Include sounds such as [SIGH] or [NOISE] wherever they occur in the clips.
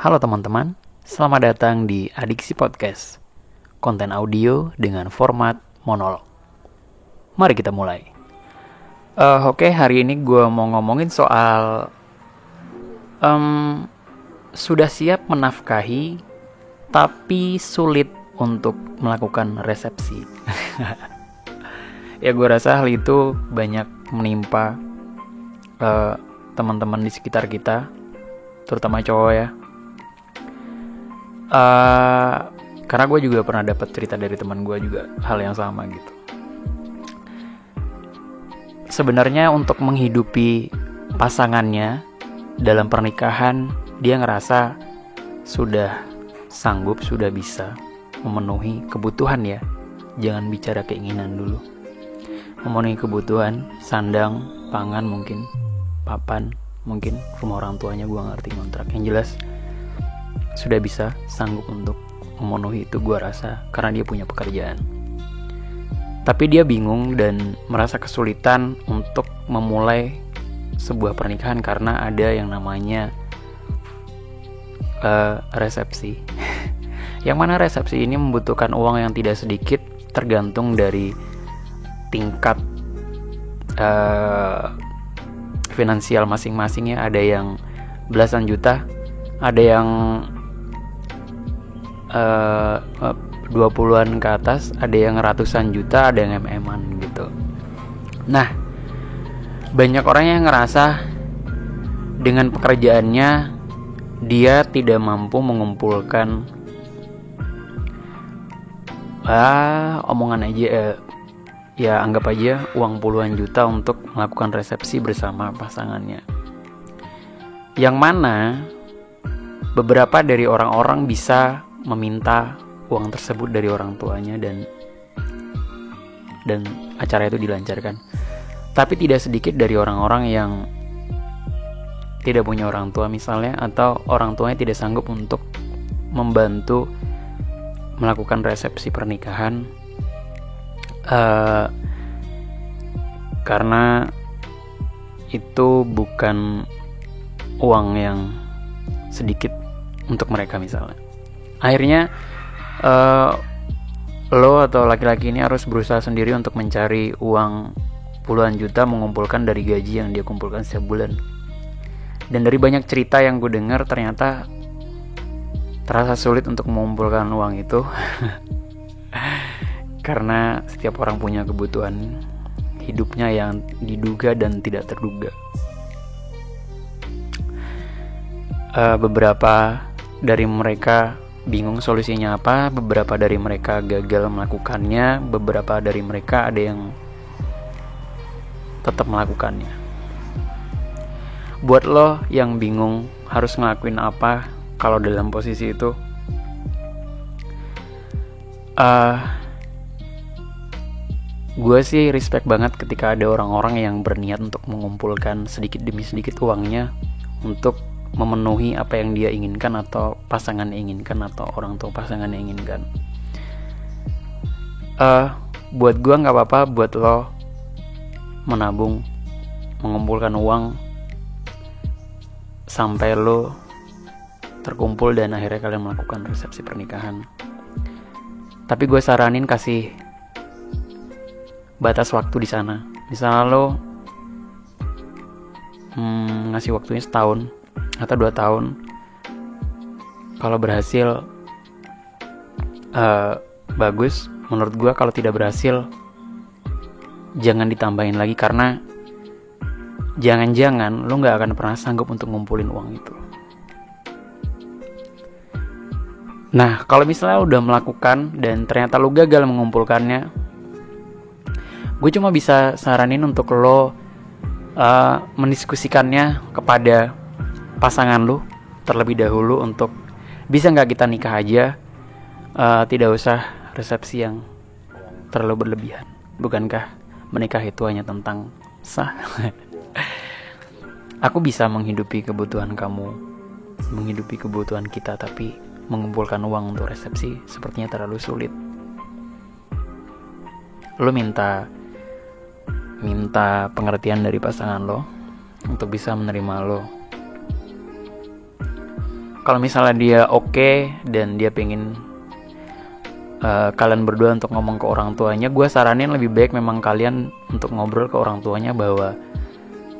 Halo teman-teman, selamat datang di Adiksi Podcast. Konten audio dengan format monolog. Mari kita mulai. Uh, Oke, okay, hari ini gue mau ngomongin soal um, Sudah siap menafkahi Tapi sulit untuk melakukan resepsi. [LAUGHS] Ya gue rasa hal itu banyak menimpa uh, teman-teman di sekitar kita Terutama cowok ya uh, karena gue juga pernah dapat cerita dari teman gue juga hal yang sama gitu. Sebenarnya untuk menghidupi pasangannya dalam pernikahan dia ngerasa sudah sanggup sudah bisa memenuhi kebutuhan ya. Jangan bicara keinginan dulu. Memenuhi kebutuhan sandang pangan mungkin papan mungkin rumah orang tuanya gue ngerti kontrak. Yang jelas sudah bisa sanggup untuk memenuhi itu gue rasa karena dia punya pekerjaan. Tapi dia bingung dan merasa kesulitan untuk memulai sebuah pernikahan karena ada yang namanya uh, resepsi. [LAUGHS] yang mana resepsi ini membutuhkan uang yang tidak sedikit tergantung dari tingkat uh, finansial masing-masingnya. Ada yang belasan juta, ada yang uh, 20-an ke atas, ada yang ratusan juta, ada yang mm-an gitu. Nah, banyak orang yang ngerasa dengan pekerjaannya dia tidak mampu mengumpulkan ah omongan aja eh, ya anggap aja uang puluhan juta untuk melakukan resepsi bersama pasangannya. Yang mana beberapa dari orang-orang bisa meminta uang tersebut dari orang tuanya dan dan acara itu dilancarkan. Tapi tidak sedikit dari orang-orang yang tidak punya orang tua misalnya atau orang tuanya tidak sanggup untuk membantu melakukan resepsi pernikahan uh, karena itu bukan uang yang sedikit untuk mereka misalnya akhirnya uh, lo atau laki-laki ini harus berusaha sendiri untuk mencari uang puluhan juta mengumpulkan dari gaji yang dia kumpulkan setiap bulan. Dan dari banyak cerita yang gue dengar ternyata terasa sulit untuk mengumpulkan uang itu. [LAUGHS] Karena setiap orang punya kebutuhan hidupnya yang diduga dan tidak terduga. Uh, beberapa dari mereka bingung solusinya apa, beberapa dari mereka gagal melakukannya, beberapa dari mereka ada yang tetap melakukannya. Buat lo yang bingung harus ngelakuin apa kalau dalam posisi itu, uh, gue sih respect banget ketika ada orang-orang yang berniat untuk mengumpulkan sedikit demi sedikit uangnya untuk memenuhi apa yang dia inginkan atau pasangan inginkan atau orang tua pasangan inginkan. Uh, buat gue nggak apa-apa buat lo menabung, mengumpulkan uang sampai lo terkumpul dan akhirnya kalian melakukan resepsi pernikahan. Tapi gue saranin kasih batas waktu di sana. Misalnya lo hmm, ngasih waktunya setahun, atau dua tahun. Kalau berhasil uh, bagus. Menurut gue kalau tidak berhasil jangan ditambahin lagi karena jangan-jangan lo nggak akan pernah sanggup untuk ngumpulin uang itu. Nah kalau misalnya udah melakukan dan ternyata lo gagal mengumpulkannya gue cuma bisa saranin untuk lo uh, mendiskusikannya kepada pasangan lu terlebih dahulu untuk bisa nggak kita nikah aja uh, tidak usah resepsi yang terlalu berlebihan. Bukankah menikah itu hanya tentang sah? [LAUGHS] Aku bisa menghidupi kebutuhan kamu menghidupi kebutuhan kita tapi mengumpulkan uang untuk resepsi sepertinya terlalu sulit. Lo minta minta pengertian dari pasangan lo untuk bisa menerima lo kalau misalnya dia oke okay, dan dia pengen uh, kalian berdua untuk ngomong ke orang tuanya gue saranin lebih baik memang kalian untuk ngobrol ke orang tuanya bahwa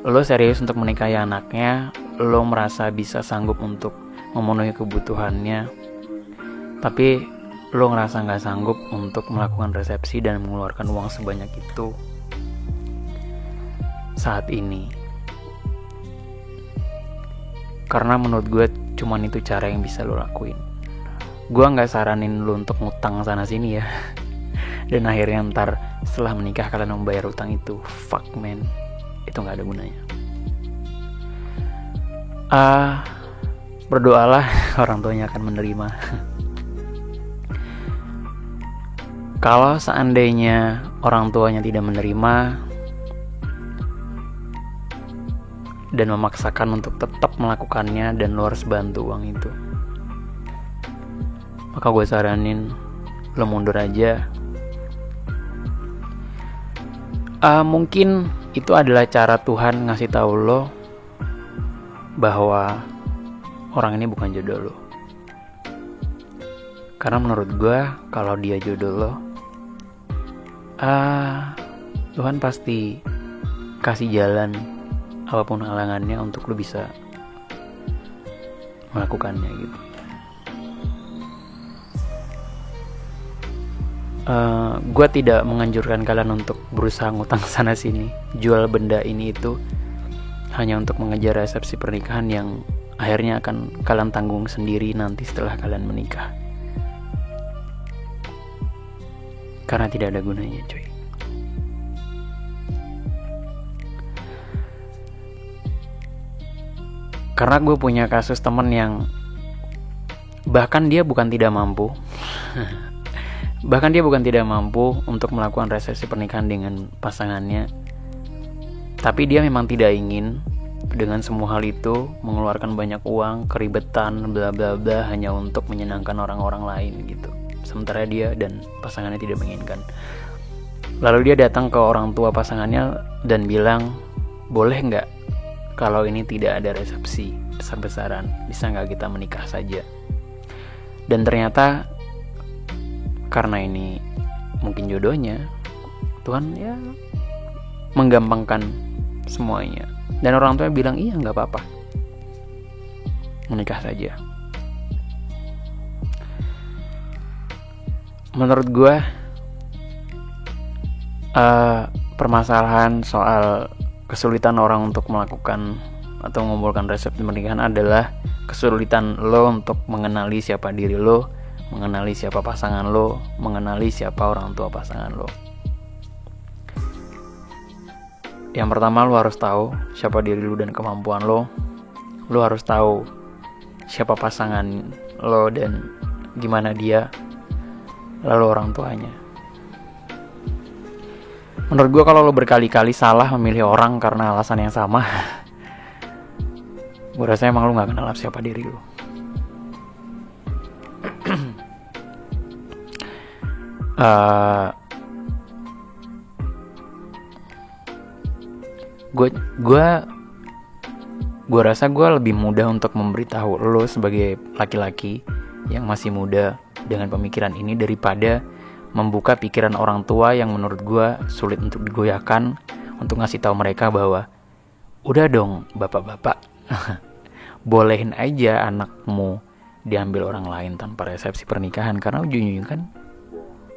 lo serius untuk menikahi anaknya lo merasa bisa sanggup untuk memenuhi kebutuhannya tapi lo ngerasa nggak sanggup untuk melakukan resepsi dan mengeluarkan uang sebanyak itu saat ini karena menurut gue cuman itu cara yang bisa lo lakuin. Gue nggak saranin lo untuk ngutang sana sini ya. [LAUGHS] Dan akhirnya ntar setelah menikah kalian membayar utang itu. Fuck man. Itu nggak ada gunanya. Ah uh, berdoalah [LAUGHS] orang tuanya akan menerima. [LAUGHS] Kalau seandainya orang tuanya tidak menerima dan memaksakan untuk tetap melakukannya dan lo harus bantu uang itu. Maka gue saranin lo mundur aja. Uh, mungkin itu adalah cara Tuhan ngasih tahu lo bahwa orang ini bukan jodoh lo. Karena menurut gue kalau dia jodoh lo uh, Tuhan pasti kasih jalan apa pun halangannya untuk lo bisa melakukannya gitu. Uh, eh, gue tidak menganjurkan kalian untuk berusaha ngutang sana sini. Jual benda ini itu hanya untuk mengejar resepsi pernikahan yang akhirnya akan kalian tanggung sendiri nanti setelah kalian menikah. Karena tidak ada gunanya cuy karena gue punya kasus temen yang bahkan dia bukan tidak mampu. [LAUGHS] Bahkan dia bukan tidak mampu untuk melakukan resepsi pernikahan dengan pasangannya. Tapi dia memang tidak ingin dengan semua hal itu mengeluarkan banyak uang keribetan bla bla bla hanya untuk menyenangkan orang-orang lain gitu. Sementara dia dan pasangannya tidak menginginkan. Lalu dia datang ke orang tua pasangannya dan bilang boleh nggak kalau ini tidak ada resepsi besar-besaran, bisa nggak kita menikah saja? Dan ternyata karena ini mungkin jodohnya, Tuhan ya menggampangkan semuanya. Dan orang tua bilang iya nggak apa-apa, menikah saja. Menurut gue, uh, permasalahan soal kesulitan orang untuk melakukan atau mengumpulkan resep pernikahan adalah kesulitan lo untuk mengenali siapa diri lo, mengenali siapa pasangan lo, mengenali siapa orang tua pasangan lo. Yang pertama lo harus tahu siapa diri lo dan kemampuan lo. Lo harus tahu siapa pasangan lo dan gimana dia. Lalu orang tuanya menurut gue kalau lo berkali-kali salah memilih orang karena alasan yang sama gue rasa emang lo gak kenal siapa diri lo uh, gue gue gue rasa gue lebih mudah untuk memberitahu lo sebagai laki-laki yang masih muda dengan pemikiran ini daripada membuka pikiran orang tua yang menurut gue sulit untuk digoyahkan untuk ngasih tahu mereka bahwa udah dong bapak-bapak [LAUGHS] bolehin aja anakmu diambil orang lain tanpa resepsi pernikahan. Karena ujung-ujungnya kan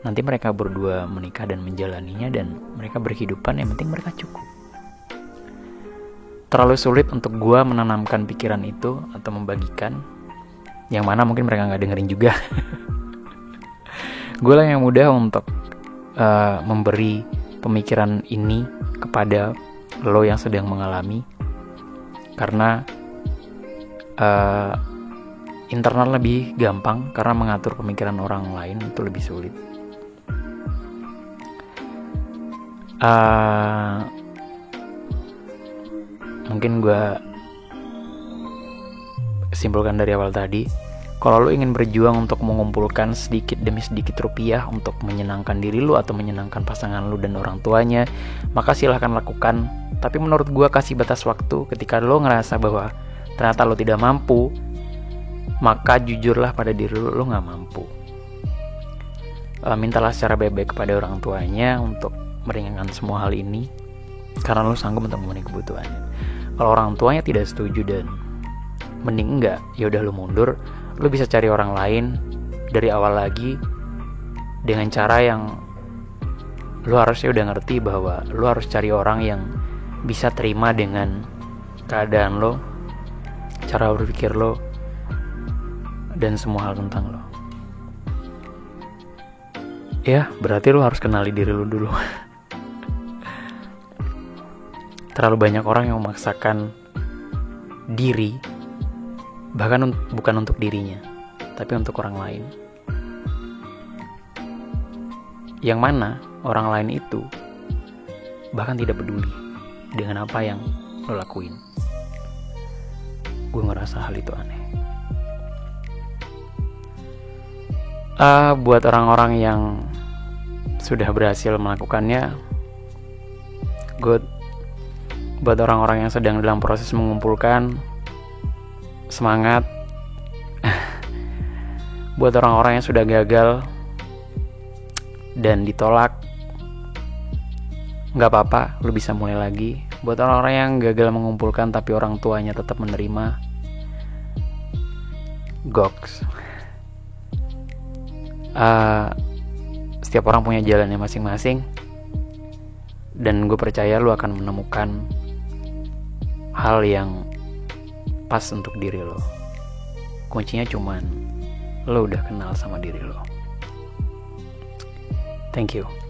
nanti mereka berdua menikah dan menjalaninya dan mereka berhidupan yang penting mereka cukup. Terlalu sulit untuk gue menanamkan pikiran itu atau membagikan. Yang mana mungkin mereka nggak dengerin juga [LAUGHS] gue lah yang mudah untuk uh, memberi pemikiran ini kepada lo yang sedang mengalami. Karena uh, internal lebih gampang karena mengatur pemikiran orang lain itu lebih sulit. Uh, mungkin gue simpulkan dari awal tadi kalau lo ingin berjuang untuk mengumpulkan sedikit demi sedikit rupiah untuk menyenangkan diri lo atau menyenangkan pasangan lo dan orang tuanya, maka silahkan lakukan. Tapi menurut gue kasih batas waktu ketika lo ngerasa bahwa ternyata lo tidak mampu maka jujurlah pada diri lo lo nggak mampu uh, mintalah secara bebek kepada orang tuanya untuk meringankan semua hal ini karena lo sanggup untuk memenuhi kebutuhannya kalau orang tuanya tidak setuju dan mending enggak ya udah lo mundur lo bisa cari orang lain dari awal lagi dengan cara yang lo harusnya udah ngerti bahwa lo harus cari orang yang bisa terima dengan keadaan lo cara berpikir lo dan semua hal tentang lo. Ya berarti lo harus kenali diri lo dulu. [LAUGHS] Terlalu banyak orang yang memaksakan diri bahkan un bukan untuk dirinya tapi untuk orang lain. Yang mana orang lain itu bahkan tidak peduli dengan apa yang lo lakuin. Gue ngerasa hal itu aneh. Uh, buat orang-orang yang sudah berhasil melakukannya good. Buat orang-orang yang sedang dalam proses mengumpulkan semangat. Buat orang-orang yang sudah gagal dan ditolak nggak apa-apa lu bisa mulai lagi. Buat orang-orang yang gagal mengumpulkan tapi orang tuanya tetap menerima goks. Uh, setiap orang punya jalannya masing-masing dan gue percaya lu akan menemukan hal yang pas untuk diri lo. Kuncinya cuman lo udah kenal sama diri lo. Thank you